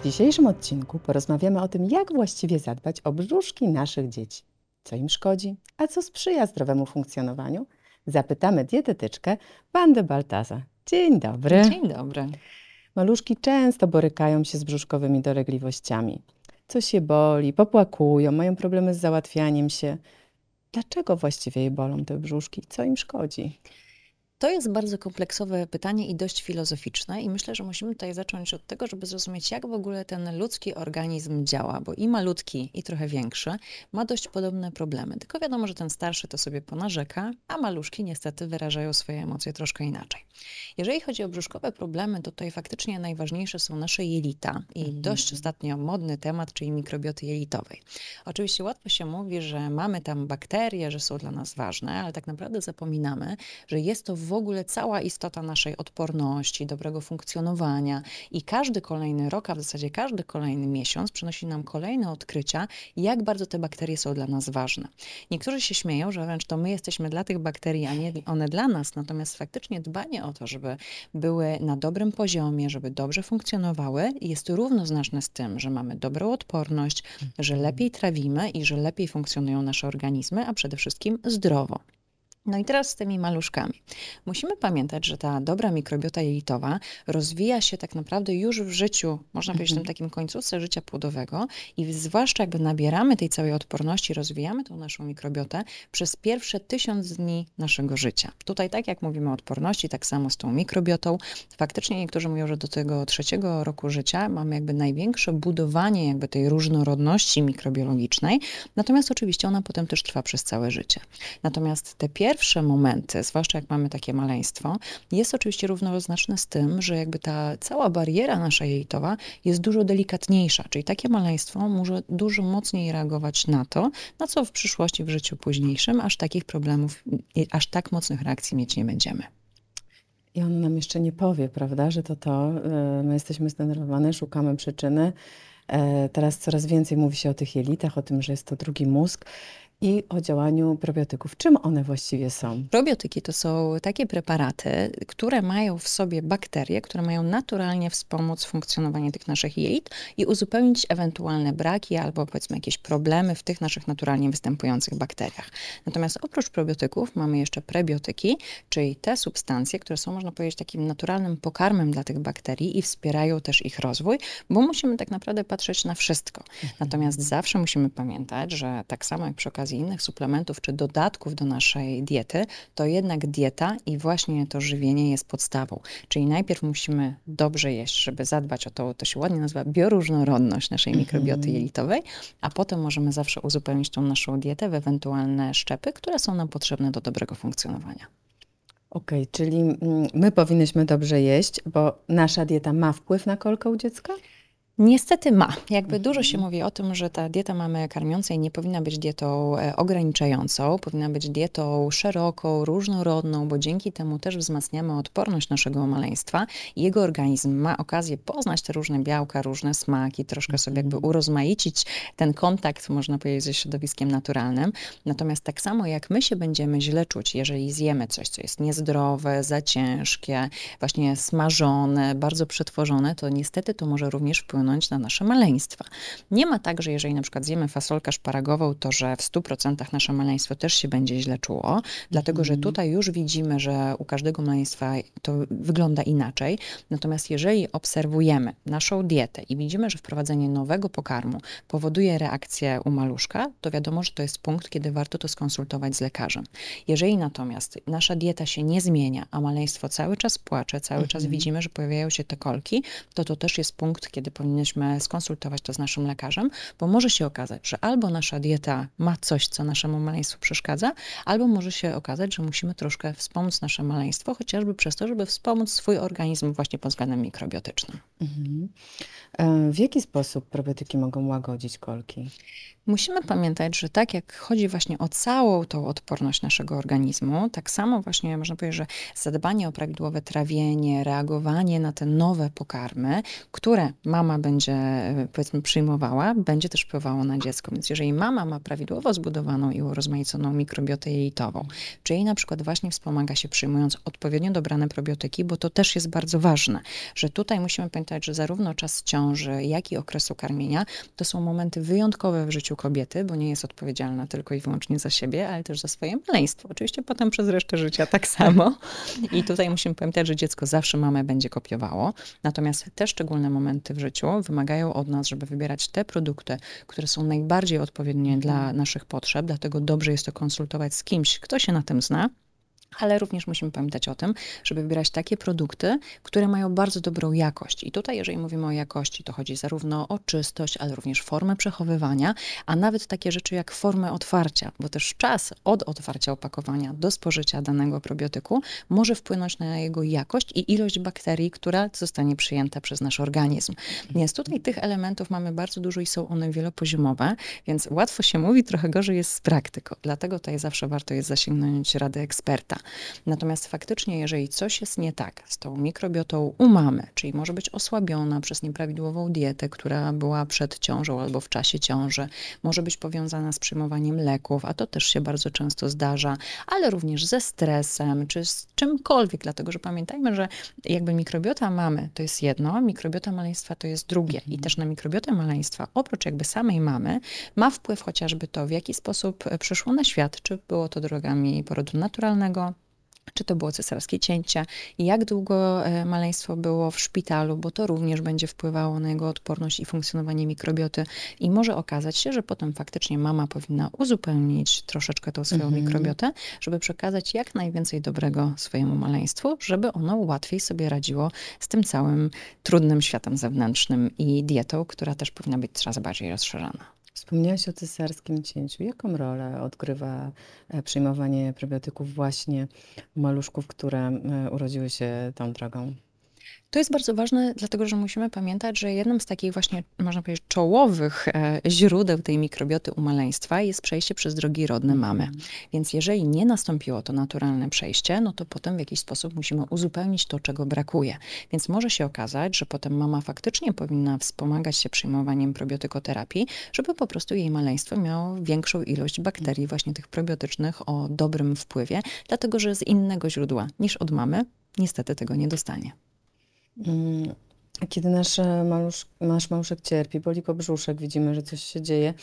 W dzisiejszym odcinku porozmawiamy o tym, jak właściwie zadbać o brzuszki naszych dzieci. Co im szkodzi, a co sprzyja zdrowemu funkcjonowaniu? Zapytamy dietetyczkę Wandę Baltaza. Dzień dobry. Dzień dobry. Maluszki często borykają się z brzuszkowymi dolegliwościami. Coś je boli, popłakują, mają problemy z załatwianiem się. Dlaczego właściwie je bolą te brzuszki? Co im szkodzi? To jest bardzo kompleksowe pytanie i dość filozoficzne, i myślę, że musimy tutaj zacząć od tego, żeby zrozumieć, jak w ogóle ten ludzki organizm działa, bo i malutki, i trochę większy ma dość podobne problemy. Tylko wiadomo, że ten starszy to sobie ponarzeka, a maluszki niestety wyrażają swoje emocje troszkę inaczej. Jeżeli chodzi o brzuszkowe problemy, to tutaj faktycznie najważniejsze są nasze jelita i mhm. dość ostatnio modny temat, czyli mikrobioty jelitowej. Oczywiście łatwo się mówi, że mamy tam bakterie, że są dla nas ważne, ale tak naprawdę zapominamy, że jest to w ogóle cała istota naszej odporności, dobrego funkcjonowania i każdy kolejny rok, a w zasadzie każdy kolejny miesiąc przynosi nam kolejne odkrycia, jak bardzo te bakterie są dla nas ważne. Niektórzy się śmieją, że wręcz to my jesteśmy dla tych bakterii, a nie one dla nas, natomiast faktycznie dbanie o to, żeby były na dobrym poziomie, żeby dobrze funkcjonowały, jest równoznaczne z tym, że mamy dobrą odporność, że lepiej trawimy i że lepiej funkcjonują nasze organizmy, a przede wszystkim zdrowo. No i teraz z tymi maluszkami. Musimy pamiętać, że ta dobra mikrobiota jelitowa rozwija się tak naprawdę już w życiu, można powiedzieć, w tym mhm. takim końcówce życia płodowego i zwłaszcza jakby nabieramy tej całej odporności, rozwijamy tą naszą mikrobiotę przez pierwsze tysiąc dni naszego życia. Tutaj tak jak mówimy o odporności, tak samo z tą mikrobiotą. Faktycznie niektórzy mówią, że do tego trzeciego roku życia mamy jakby największe budowanie jakby tej różnorodności mikrobiologicznej, natomiast oczywiście ona potem też trwa przez całe życie. Natomiast te pierwsze pierwsze momenty, zwłaszcza jak mamy takie maleństwo, jest oczywiście równoznaczne z tym, że jakby ta cała bariera nasza jelitowa jest dużo delikatniejsza, czyli takie maleństwo może dużo mocniej reagować na to, na co w przyszłości, w życiu późniejszym, aż takich problemów, aż tak mocnych reakcji mieć nie będziemy. I on nam jeszcze nie powie, prawda, że to to, e, my jesteśmy zdenerwowane, szukamy przyczyny. E, teraz coraz więcej mówi się o tych jelitach, o tym, że jest to drugi mózg i o działaniu probiotyków. Czym one właściwie są? Probiotyki to są takie preparaty, które mają w sobie bakterie, które mają naturalnie wspomóc funkcjonowanie tych naszych jelit i uzupełnić ewentualne braki albo powiedzmy jakieś problemy w tych naszych naturalnie występujących bakteriach. Natomiast oprócz probiotyków mamy jeszcze prebiotyki, czyli te substancje, które są można powiedzieć takim naturalnym pokarmem dla tych bakterii i wspierają też ich rozwój, bo musimy tak naprawdę patrzeć na wszystko. Mhm. Natomiast zawsze musimy pamiętać, że tak samo jak przy okazji okazji innych suplementów czy dodatków do naszej diety, to jednak dieta i właśnie to żywienie jest podstawą. Czyli najpierw musimy dobrze jeść, żeby zadbać o to, to się ładnie nazywa bioróżnorodność naszej mhm. mikrobioty jelitowej, a potem możemy zawsze uzupełnić tą naszą dietę w ewentualne szczepy, które są nam potrzebne do dobrego funkcjonowania. Okej, okay, czyli mm, my powinniśmy dobrze jeść, bo nasza dieta ma wpływ na kolkę u dziecka? Niestety ma. Jakby dużo się mówi o tym, że ta dieta mamy karmiącej nie powinna być dietą e, ograniczającą, powinna być dietą szeroką, różnorodną, bo dzięki temu też wzmacniamy odporność naszego maleństwa i jego organizm ma okazję poznać te różne białka, różne smaki, troszkę sobie jakby mhm. urozmaicić ten kontakt, można powiedzieć, ze środowiskiem naturalnym. Natomiast tak samo jak my się będziemy źle czuć, jeżeli zjemy coś, co jest niezdrowe, za ciężkie, właśnie smażone, bardzo przetworzone, to niestety to może również wpłynąć wpłynąć na nasze maleństwa. Nie ma tak, że jeżeli na przykład zjemy fasolkę szparagową, to że w 100% nasze maleństwo też się będzie źle czuło, dlatego że mhm. tutaj już widzimy, że u każdego maleństwa to wygląda inaczej. Natomiast jeżeli obserwujemy naszą dietę i widzimy, że wprowadzenie nowego pokarmu powoduje reakcję u maluszka, to wiadomo, że to jest punkt, kiedy warto to skonsultować z lekarzem. Jeżeli natomiast nasza dieta się nie zmienia, a maleństwo cały czas płacze, cały czas mhm. widzimy, że pojawiają się te kolki, to to też jest punkt, kiedy powinniśmy powinniśmy skonsultować to z naszym lekarzem, bo może się okazać, że albo nasza dieta ma coś, co naszemu maleństwu przeszkadza, albo może się okazać, że musimy troszkę wspomóc nasze maleństwo, chociażby przez to, żeby wspomóc swój organizm właśnie pod względem mikrobiotycznym. Mhm. E, w jaki sposób probiotyki mogą łagodzić kolki? Musimy pamiętać, że tak jak chodzi właśnie o całą tą odporność naszego organizmu, tak samo właśnie można powiedzieć, że zadbanie o prawidłowe trawienie, reagowanie na te nowe pokarmy, które mama będzie, e, powiedzmy, przyjmowała, będzie też wpływało na dziecko. Więc jeżeli mama ma prawidłowo zbudowaną i urozmaiconą mikrobiotę jelitową, czy jej na przykład właśnie wspomaga się przyjmując odpowiednio dobrane probiotyki, bo to też jest bardzo ważne, że tutaj musimy pamiętać, że zarówno czas ciąży, jak i okresu karmienia to są momenty wyjątkowe w życiu kobiety, bo nie jest odpowiedzialna tylko i wyłącznie za siebie, ale też za swoje maleństwo. Oczywiście potem przez resztę życia tak samo. I tutaj musimy pamiętać, że dziecko zawsze mamę będzie kopiowało. Natomiast te szczególne momenty w życiu wymagają od nas, żeby wybierać te produkty, które są najbardziej odpowiednie dla mhm. naszych potrzeb. Dlatego dobrze jest to konsultować z kimś, kto się na tym zna ale również musimy pamiętać o tym, żeby wybierać takie produkty, które mają bardzo dobrą jakość. I tutaj, jeżeli mówimy o jakości, to chodzi zarówno o czystość, ale również formę przechowywania, a nawet takie rzeczy jak formę otwarcia, bo też czas od otwarcia opakowania do spożycia danego probiotyku może wpłynąć na jego jakość i ilość bakterii, która zostanie przyjęta przez nasz organizm. Więc tutaj tych elementów mamy bardzo dużo i są one wielopoziomowe, więc łatwo się mówi, trochę gorzej jest z praktyką. Dlatego tutaj zawsze warto jest zasięgnąć rady eksperta. Natomiast faktycznie, jeżeli coś jest nie tak z tą mikrobiotą u mamy, czyli może być osłabiona przez nieprawidłową dietę, która była przed ciążą albo w czasie ciąży, może być powiązana z przyjmowaniem leków, a to też się bardzo często zdarza, ale również ze stresem, czy z czymkolwiek, dlatego że pamiętajmy, że jakby mikrobiota mamy to jest jedno, mikrobiota maleństwa to jest drugie. I mhm. też na mikrobiotę maleństwa, oprócz jakby samej mamy, ma wpływ chociażby to, w jaki sposób przyszło na świat, czy było to drogami porodu naturalnego, czy to było cesarskie cięcie, jak długo e, maleństwo było w szpitalu, bo to również będzie wpływało na jego odporność i funkcjonowanie mikrobioty. I może okazać się, że potem faktycznie mama powinna uzupełnić troszeczkę tą swoją mhm. mikrobiotę, żeby przekazać jak najwięcej dobrego swojemu maleństwu, żeby ono łatwiej sobie radziło z tym całym trudnym światem zewnętrznym i dietą, która też powinna być coraz bardziej rozszerzona. Wspomniałaś o cesarskim cięciu. Jaką rolę odgrywa e, przyjmowanie probiotyków właśnie u maluszków, które e, urodziły się tą drogą? To jest bardzo ważne, dlatego że musimy pamiętać, że jednym z takich właśnie, można powiedzieć, czołowych e, źródeł tej mikrobioty u maleństwa jest przejście przez drogi rodne mamy. Mm. Więc jeżeli nie nastąpiło to naturalne przejście, no to potem w jakiś sposób musimy uzupełnić to, czego brakuje. Więc może się okazać, że potem mama faktycznie powinna wspomagać się przyjmowaniem probiotykoterapii, żeby po prostu jej maleństwo miało większą ilość bakterii, właśnie tych probiotycznych o dobrym wpływie, dlatego że z innego źródła niż od mamy niestety tego nie dostanie. Mm, kiedy nasz, e, malusz, nasz maluszek cierpi, boli go brzuszek, widzimy, że coś się dzieje,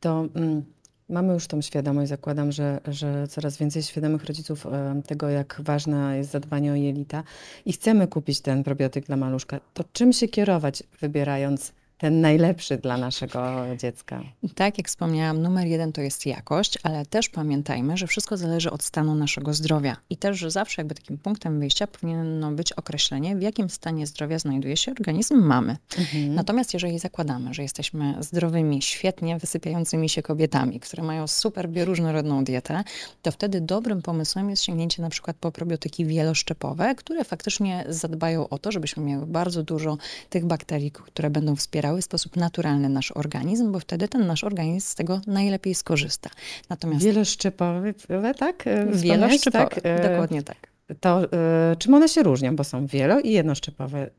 to mm, mamy już tą świadomość, zakładam, że, że coraz więcej świadomych rodziców e, tego, jak ważne jest zadbanie o jelita i chcemy kupić ten probiotyk dla maluszka. To czym się kierować, wybierając ten najlepszy dla naszego dziecka. Tak, jak wspomniałam, numer jeden to jest jakość, ale też pamiętajmy, że wszystko zależy od stanu naszego zdrowia. I też, że zawsze jakby takim punktem wyjścia powinno być określenie, w jakim stanie zdrowia znajduje się organizm mamy. Mhm. Natomiast jeżeli zakładamy, że jesteśmy zdrowymi, świetnie wysypiającymi się kobietami, które mają super bioróżnorodną dietę, to wtedy dobrym pomysłem jest sięgnięcie na przykład po probiotyki wieloszczepowe, które faktycznie zadbają o to, żebyśmy miały bardzo dużo tych bakterii, które będą wspierały w sposób naturalny nasz organizm, bo wtedy ten nasz organizm z tego najlepiej skorzysta. Natomiast Wieloszczepowe, tak? E, wieloszczepowe, tak? E, dokładnie tak. To y, czym one się różnią? Bo są wielo i jednoszczepowe.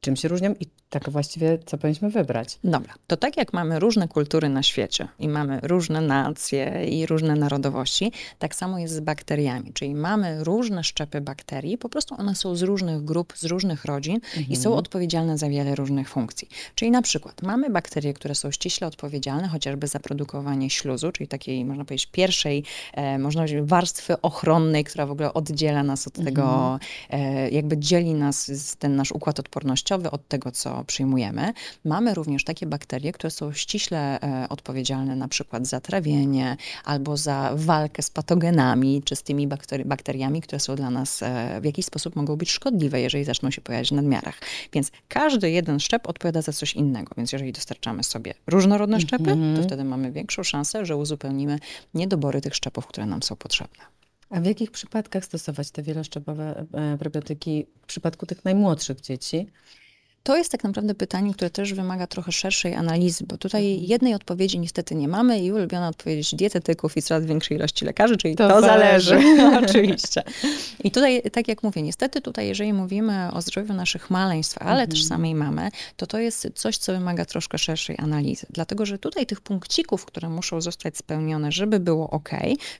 Czym się różnią i tak właściwie co powinniśmy wybrać? Dobra, to tak jak mamy różne kultury na świecie i mamy różne nacje i różne narodowości, tak samo jest z bakteriami, czyli mamy różne szczepy bakterii, po prostu one są z różnych grup, z różnych rodzin mhm. i są odpowiedzialne za wiele różnych funkcji. Czyli na przykład mamy bakterie, które są ściśle odpowiedzialne chociażby za produkowanie śluzu, czyli takiej, można powiedzieć, pierwszej, e, można powiedzieć, warstwy ochronnej, która w ogóle oddziela nas od tego, mhm. e, jakby dzieli nas, ten nasz układ odpornościowy od tego, co przyjmujemy. Mamy również takie bakterie, które są ściśle e, odpowiedzialne na przykład za trawienie albo za walkę z patogenami, czy z tymi bakteri bakteriami, które są dla nas e, w jakiś sposób mogą być szkodliwe, jeżeli zaczną się pojawiać w nadmiarach. Więc każdy jeden szczep odpowiada za coś innego. Więc jeżeli dostarczamy sobie różnorodne szczepy, mm -hmm. to wtedy mamy większą szansę, że uzupełnimy niedobory tych szczepów, które nam są potrzebne. A w jakich przypadkach stosować te wieloszczepowe e, probiotyki w przypadku tych najmłodszych dzieci? To jest tak naprawdę pytanie, które też wymaga trochę szerszej analizy, bo tutaj jednej odpowiedzi niestety nie mamy i ulubiona odpowiedź dietetyków i coraz większej ilości lekarzy, czyli to, to zależy. zależy. Oczywiście. I tutaj, tak jak mówię, niestety tutaj, jeżeli mówimy o zdrowiu naszych maleństw, ale mhm. też samej mamy, to to jest coś, co wymaga troszkę szerszej analizy. Dlatego, że tutaj tych punkcików, które muszą zostać spełnione, żeby było ok,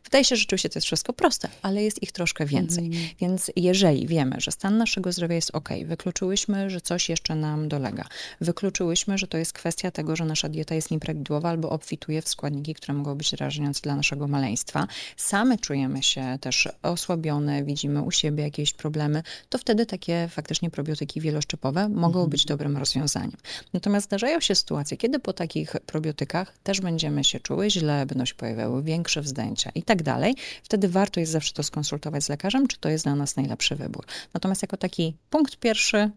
wydaje się, że rzeczywiście to jest wszystko proste, ale jest ich troszkę więcej. Mhm. Więc jeżeli wiemy, że stan naszego zdrowia jest ok, wykluczyłyśmy, że coś jeszcze nam dolega, wykluczyłyśmy, że to jest kwestia tego, że nasza dieta jest nieprawidłowa albo obfituje w składniki, które mogą być drażniące dla naszego maleństwa, same czujemy się też osłabione, widzimy u siebie jakieś problemy, to wtedy takie faktycznie probiotyki wieloszczepowe mogą mhm. być dobrym rozwiązaniem. Natomiast zdarzają się sytuacje, kiedy po takich probiotykach też będziemy się czuły źle, będą się pojawiały większe wzdęcia i tak dalej. Wtedy warto jest zawsze to skonsultować z lekarzem, czy to jest dla nas najlepszy wybór. Natomiast jako taki punkt pierwszy,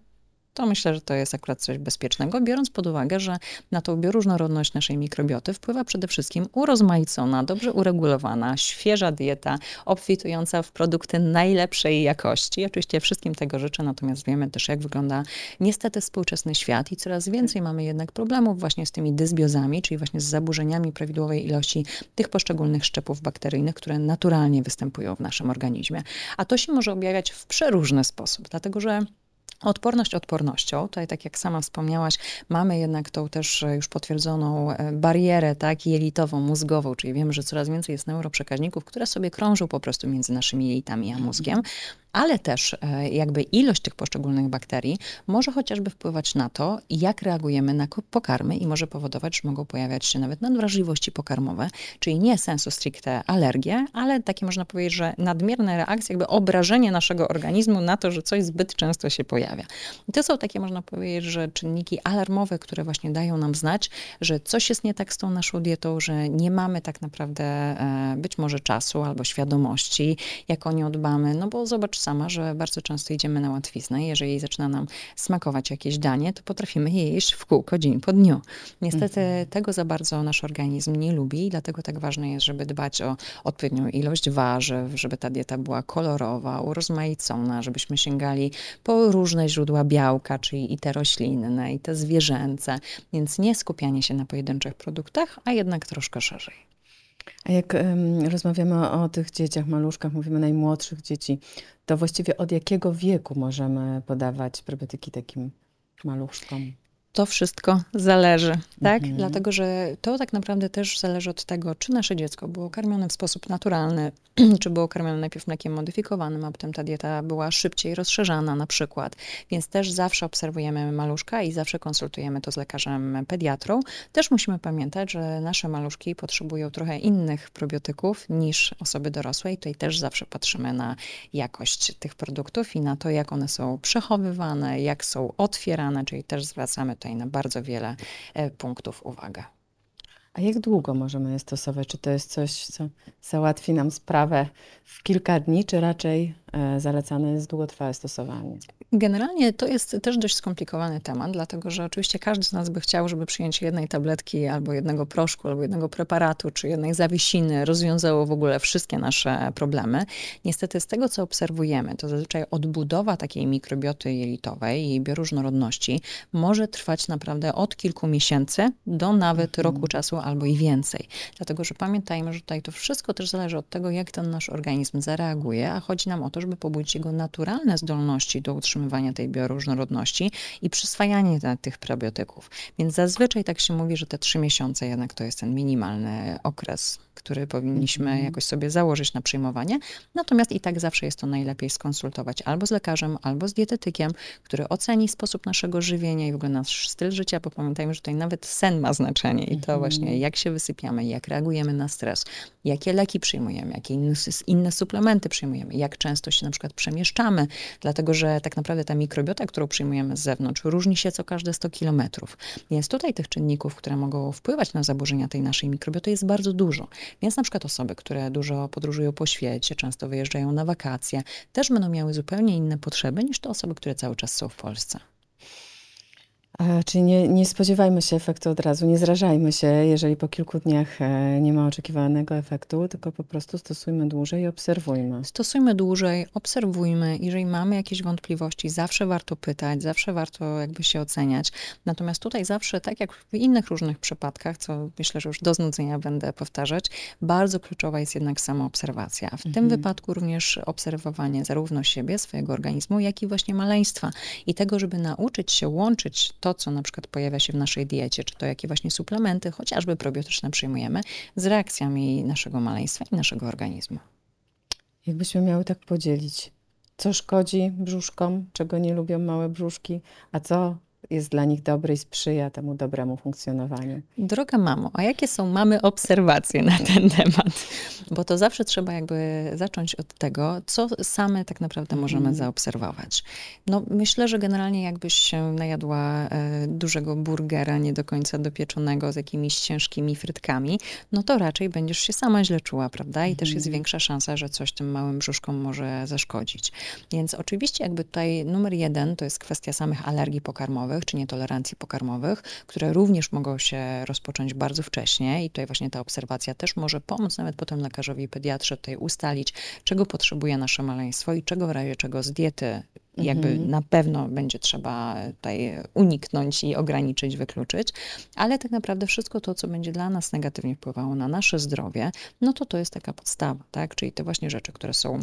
to myślę, że to jest akurat coś bezpiecznego, biorąc pod uwagę, że na tą bioróżnorodność naszej mikrobioty wpływa przede wszystkim urozmaicona, dobrze uregulowana, świeża dieta, obfitująca w produkty najlepszej jakości. Oczywiście wszystkim tego życzę, natomiast wiemy też, jak wygląda niestety współczesny świat i coraz więcej mamy jednak problemów właśnie z tymi dysbiozami, czyli właśnie z zaburzeniami prawidłowej ilości tych poszczególnych szczepów bakteryjnych, które naturalnie występują w naszym organizmie. A to się może objawiać w przeróżny sposób, dlatego że Odporność odpornością. Tutaj, tak jak sama wspomniałaś, mamy jednak tą też już potwierdzoną e, barierę, tak, jelitową, mózgową, czyli wiemy, że coraz więcej jest neuroprzekaźników, które sobie krążą po prostu między naszymi jelitami a mózgiem ale też e, jakby ilość tych poszczególnych bakterii może chociażby wpływać na to, jak reagujemy na pokarmy i może powodować, że mogą pojawiać się nawet nadwrażliwości pokarmowe, czyli nie sensu stricte alergie, ale takie można powiedzieć, że nadmierne reakcje, jakby obrażenie naszego organizmu na to, że coś zbyt często się pojawia. I to są takie, można powiedzieć, że czynniki alarmowe, które właśnie dają nam znać, że coś jest nie tak z tą naszą dietą, że nie mamy tak naprawdę e, być może czasu albo świadomości, jak o nią dbamy, no bo zobacz sama, że bardzo często idziemy na łatwiznę. Jeżeli zaczyna nam smakować jakieś danie, to potrafimy je jeść w kółko dzień po dniu. Niestety mhm. tego za bardzo nasz organizm nie lubi i dlatego tak ważne jest, żeby dbać o odpowiednią ilość warzyw, żeby ta dieta była kolorowa, urozmaicona, żebyśmy sięgali po różne źródła białka, czyli i te roślinne, i te zwierzęce. Więc nie skupianie się na pojedynczych produktach, a jednak troszkę szerzej. A jak um, rozmawiamy o, tych dzieciach, maluszkach, mówimy najmłodszych dzieci, to właściwie od jakiego wieku możemy podawać probiotyki takim maluszkom? To wszystko zależy, tak? Mhm. Dlatego, że to tak naprawdę też zależy od tego, czy nasze dziecko było karmione w sposób naturalny, czy było karmione najpierw mlekiem modyfikowanym, a potem ta dieta była szybciej rozszerzana na przykład. Więc też zawsze obserwujemy maluszka i zawsze konsultujemy to z lekarzem pediatrą. Też musimy pamiętać, że nasze maluszki potrzebują trochę innych probiotyków niż osoby dorosłe i tutaj też zawsze patrzymy na jakość tych produktów i na to, jak one są przechowywane, jak są otwierane, czyli też zwracamy tutaj na bardzo wiele e, punktów uwagę. A jak długo możemy je stosować? Czy to jest coś, co załatwi nam sprawę w kilka dni, czy raczej e, zalecane jest długotrwałe stosowanie? Generalnie to jest też dość skomplikowany temat, dlatego że oczywiście każdy z nas by chciał, żeby przyjęcie jednej tabletki, albo jednego proszku, albo jednego preparatu, czy jednej zawiesiny rozwiązało w ogóle wszystkie nasze problemy. Niestety z tego, co obserwujemy, to zazwyczaj odbudowa takiej mikrobioty jelitowej i bioróżnorodności może trwać naprawdę od kilku miesięcy do nawet mhm. roku czasu albo i więcej. Dlatego, że pamiętajmy, że tutaj to wszystko też zależy od tego, jak ten nasz organizm zareaguje, a chodzi nam o to, żeby pobudzić jego naturalne zdolności do utrzymywania tej bioróżnorodności i przyswajanie tych probiotyków. Więc zazwyczaj tak się mówi, że te trzy miesiące jednak to jest ten minimalny okres, który powinniśmy mm -hmm. jakoś sobie założyć na przyjmowanie. Natomiast i tak zawsze jest to najlepiej skonsultować albo z lekarzem, albo z dietetykiem, który oceni sposób naszego żywienia i w ogóle nasz styl życia, bo pamiętajmy, że tutaj nawet sen ma znaczenie i to mm -hmm. właśnie jak się wysypiamy, jak reagujemy na stres, jakie leki przyjmujemy, jakie inne, inne suplementy przyjmujemy, jak często się na przykład przemieszczamy, dlatego że tak naprawdę ta mikrobiota, którą przyjmujemy z zewnątrz, różni się co każde 100 kilometrów. Więc tutaj tych czynników, które mogą wpływać na zaburzenia tej naszej mikrobioty jest bardzo dużo. Więc na przykład osoby, które dużo podróżują po świecie, często wyjeżdżają na wakacje, też będą miały zupełnie inne potrzeby niż te osoby, które cały czas są w Polsce. A, czyli nie, nie spodziewajmy się efektu od razu, nie zrażajmy się, jeżeli po kilku dniach e, nie ma oczekiwanego efektu, tylko po prostu stosujmy dłużej i obserwujmy. Stosujmy dłużej, obserwujmy. Jeżeli mamy jakieś wątpliwości, zawsze warto pytać, zawsze warto jakby się oceniać. Natomiast tutaj zawsze, tak jak w innych różnych przypadkach, co myślę, że już do znudzenia będę powtarzać, bardzo kluczowa jest jednak samoobserwacja. W tym wypadku również obserwowanie zarówno siebie, swojego organizmu, jak i właśnie maleństwa. I tego, żeby nauczyć się łączyć to, co na przykład pojawia się w naszej diecie, czy to jakie właśnie suplementy, chociażby probiotyczne przyjmujemy, z reakcjami naszego maleństwa i naszego organizmu. Jakbyśmy miały tak podzielić, co szkodzi brzuszkom, czego nie lubią małe brzuszki, a co jest dla nich dobre i sprzyja temu dobremu funkcjonowaniu. Droga mamo, a jakie są mamy obserwacje na ten temat? Bo to zawsze trzeba jakby zacząć od tego, co same tak naprawdę możemy mm. zaobserwować. No myślę, że generalnie jakbyś się najadła e, dużego burgera, nie do końca dopieczonego, z jakimiś ciężkimi frytkami, no to raczej będziesz się sama źle czuła, prawda? I mm. też jest mhm. większa szansa, że coś tym małym brzuszkom może zaszkodzić. Więc oczywiście jakby tutaj numer jeden to jest kwestia samych alergii pokarmowych, pokarmowych czy nietolerancji pokarmowych, które również mogą się rozpocząć bardzo wcześnie i tutaj właśnie ta obserwacja też może pomóc nawet potem lekarzowi pediatrze tutaj ustalić, czego potrzebuje nasze maleństwo i czego w razie czego z diety jakby mhm. na pewno będzie trzeba tutaj uniknąć i ograniczyć, wykluczyć, ale tak naprawdę wszystko to, co będzie dla nas negatywnie wpływało na nasze zdrowie, no to to jest taka podstawa, tak? Czyli te właśnie rzeczy, które są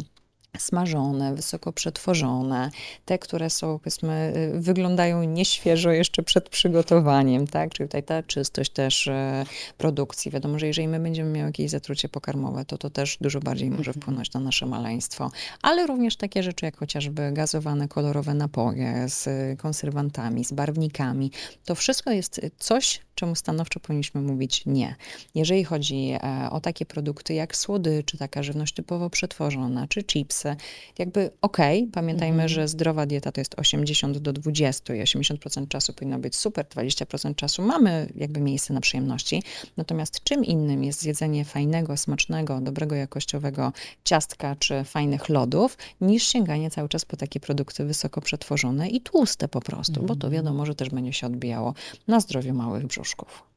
smażone, wysoko przetworzone, te, które są, powiedzmy, y, wyglądają nieświeżo jeszcze przed przygotowaniem, tak? Czyli tutaj ta czystość też e, produkcji. Wiadomo, że jeżeli my będziemy miały jakieś zatrucie pokarmowe, to to też dużo bardziej może mhm. wpłynąć na nasze maleństwo. Ale również takie rzeczy, jak chociażby gazowane, kolorowe napoje z konserwantami, z barwnikami. To wszystko jest coś, czemu stanowczo powinniśmy mówić nie. Jeżeli chodzi e, o takie produkty jak słody, czy taka żywność typowo przetworzona, czy chipsy, jakby okej, okay, pamiętajmy, mhm. że zdrowa dieta to jest 80 do 20 i 80% czasu powinno być super, 20% czasu mamy jakby miejsce na przyjemności. Natomiast czym innym jest zjedzenie fajnego, smacznego, dobrego jakościowego ciastka czy fajnych lodów, niż sięganie cały czas po takie produkty wysoko przetworzone i tłuste po prostu, bo to mhm. wiadomo, że też będzie się odbijało na zdrowiu małych brzuszków.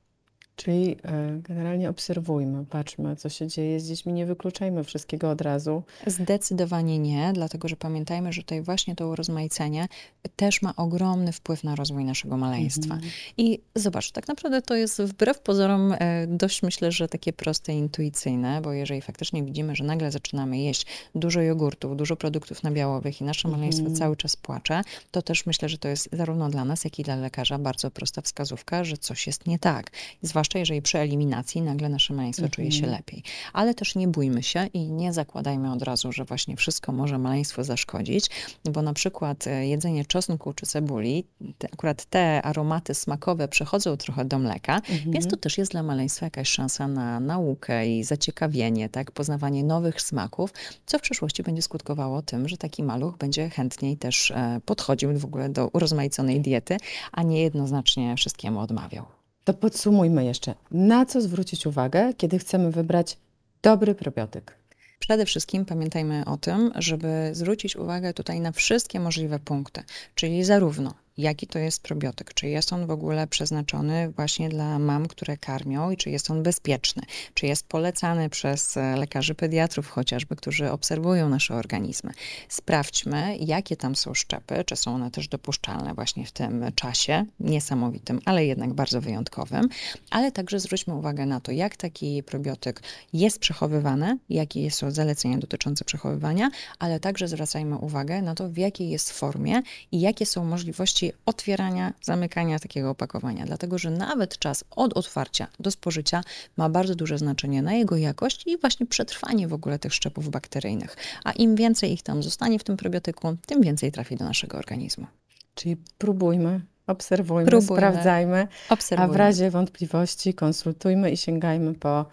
Czyli e, generalnie obserwujmy, patrzmy, co się dzieje z dziećmi, nie wykluczajmy wszystkiego od razu. Zdecydowanie nie, dlatego że pamiętajmy, że tutaj właśnie to urozmaicenie też ma ogromny wpływ na rozwój naszego maleństwa. Mhm. I zobacz, tak naprawdę to jest wbrew pozorom e, dość myślę, że takie proste i intuicyjne, bo jeżeli faktycznie widzimy, że nagle zaczynamy jeść dużo jogurtów, dużo produktów nabiałowych i nasze maleństwo mhm. cały czas płacze, to też myślę, że to jest zarówno dla nas, jak i dla lekarza bardzo prosta wskazówka, że coś jest nie tak. Zwłaszcza zwłaszcza jeżeli przy eliminacji nagle nasze maleństwo czuje się mhm. lepiej. Ale też nie bójmy się i nie zakładajmy od razu, że właśnie wszystko może maleństwu zaszkodzić, bo na przykład e, jedzenie czosnku czy cebuli, te, akurat te aromaty smakowe przechodzą trochę do mleka, mhm. więc to też jest dla maleństwa jakaś szansa na naukę i zaciekawienie, tak, poznawanie nowych smaków, co w przyszłości będzie skutkowało tym, że taki maluch będzie chętniej też e, podchodził w ogóle do urozmaiconej diety, a nie jednoznacznie wszystkiemu odmawiał. To podsumujmy jeszcze. Na co zwrócić uwagę, kiedy chcemy wybrać dobry probiotyk? Przede wszystkim pamiętajmy o tym, żeby zwrócić uwagę tutaj na wszystkie możliwe punkty, czyli zarówno jaki to jest probiotyk, czy jest on w ogóle przeznaczony właśnie dla mam, które karmią i czy jest on bezpieczny, czy jest polecany przez e, lekarzy pediatrów chociażby, którzy obserwują nasze organizmy. Sprawdźmy, jakie tam są szczepy, czy są one też dopuszczalne właśnie w tym czasie? Niesamowitym, ale jednak bardzo wyjątkowym, ale także zwróćmy uwagę na to, jak taki probiotyk jest przechowywany, jakie są zalecenia dotyczące przechowywania, ale także zwracajmy uwagę na to, w jakiej jest formie i jakie są możliwości otwierania, zamykania takiego opakowania, dlatego że nawet czas od otwarcia do spożycia ma bardzo duże znaczenie na jego jakość i właśnie przetrwanie w ogóle tych szczepów bakteryjnych. A im więcej ich tam zostanie w tym probiotyku, tym więcej trafi do naszego organizmu. Czyli próbujmy, obserwujmy, próbujmy, sprawdzajmy, obserwujmy. a w razie wątpliwości konsultujmy i sięgajmy po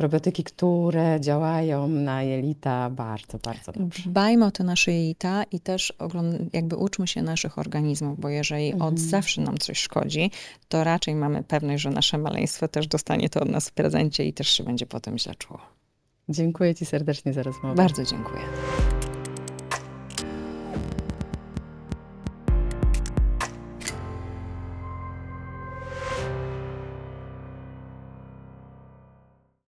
probiotyki, które działają na jelita bardzo, bardzo dobrze. Dbajmy o te nasze jelita i też jakby uczmy się naszych organizmów, bo jeżeli mhm. od zawsze nam coś szkodzi, to raczej mamy pewność, że nasze maleństwo też dostanie to od nas w prezencie i też się będzie potem źle czuło. Dziękuję Ci serdecznie za rozmowę. Bardzo dziękuję.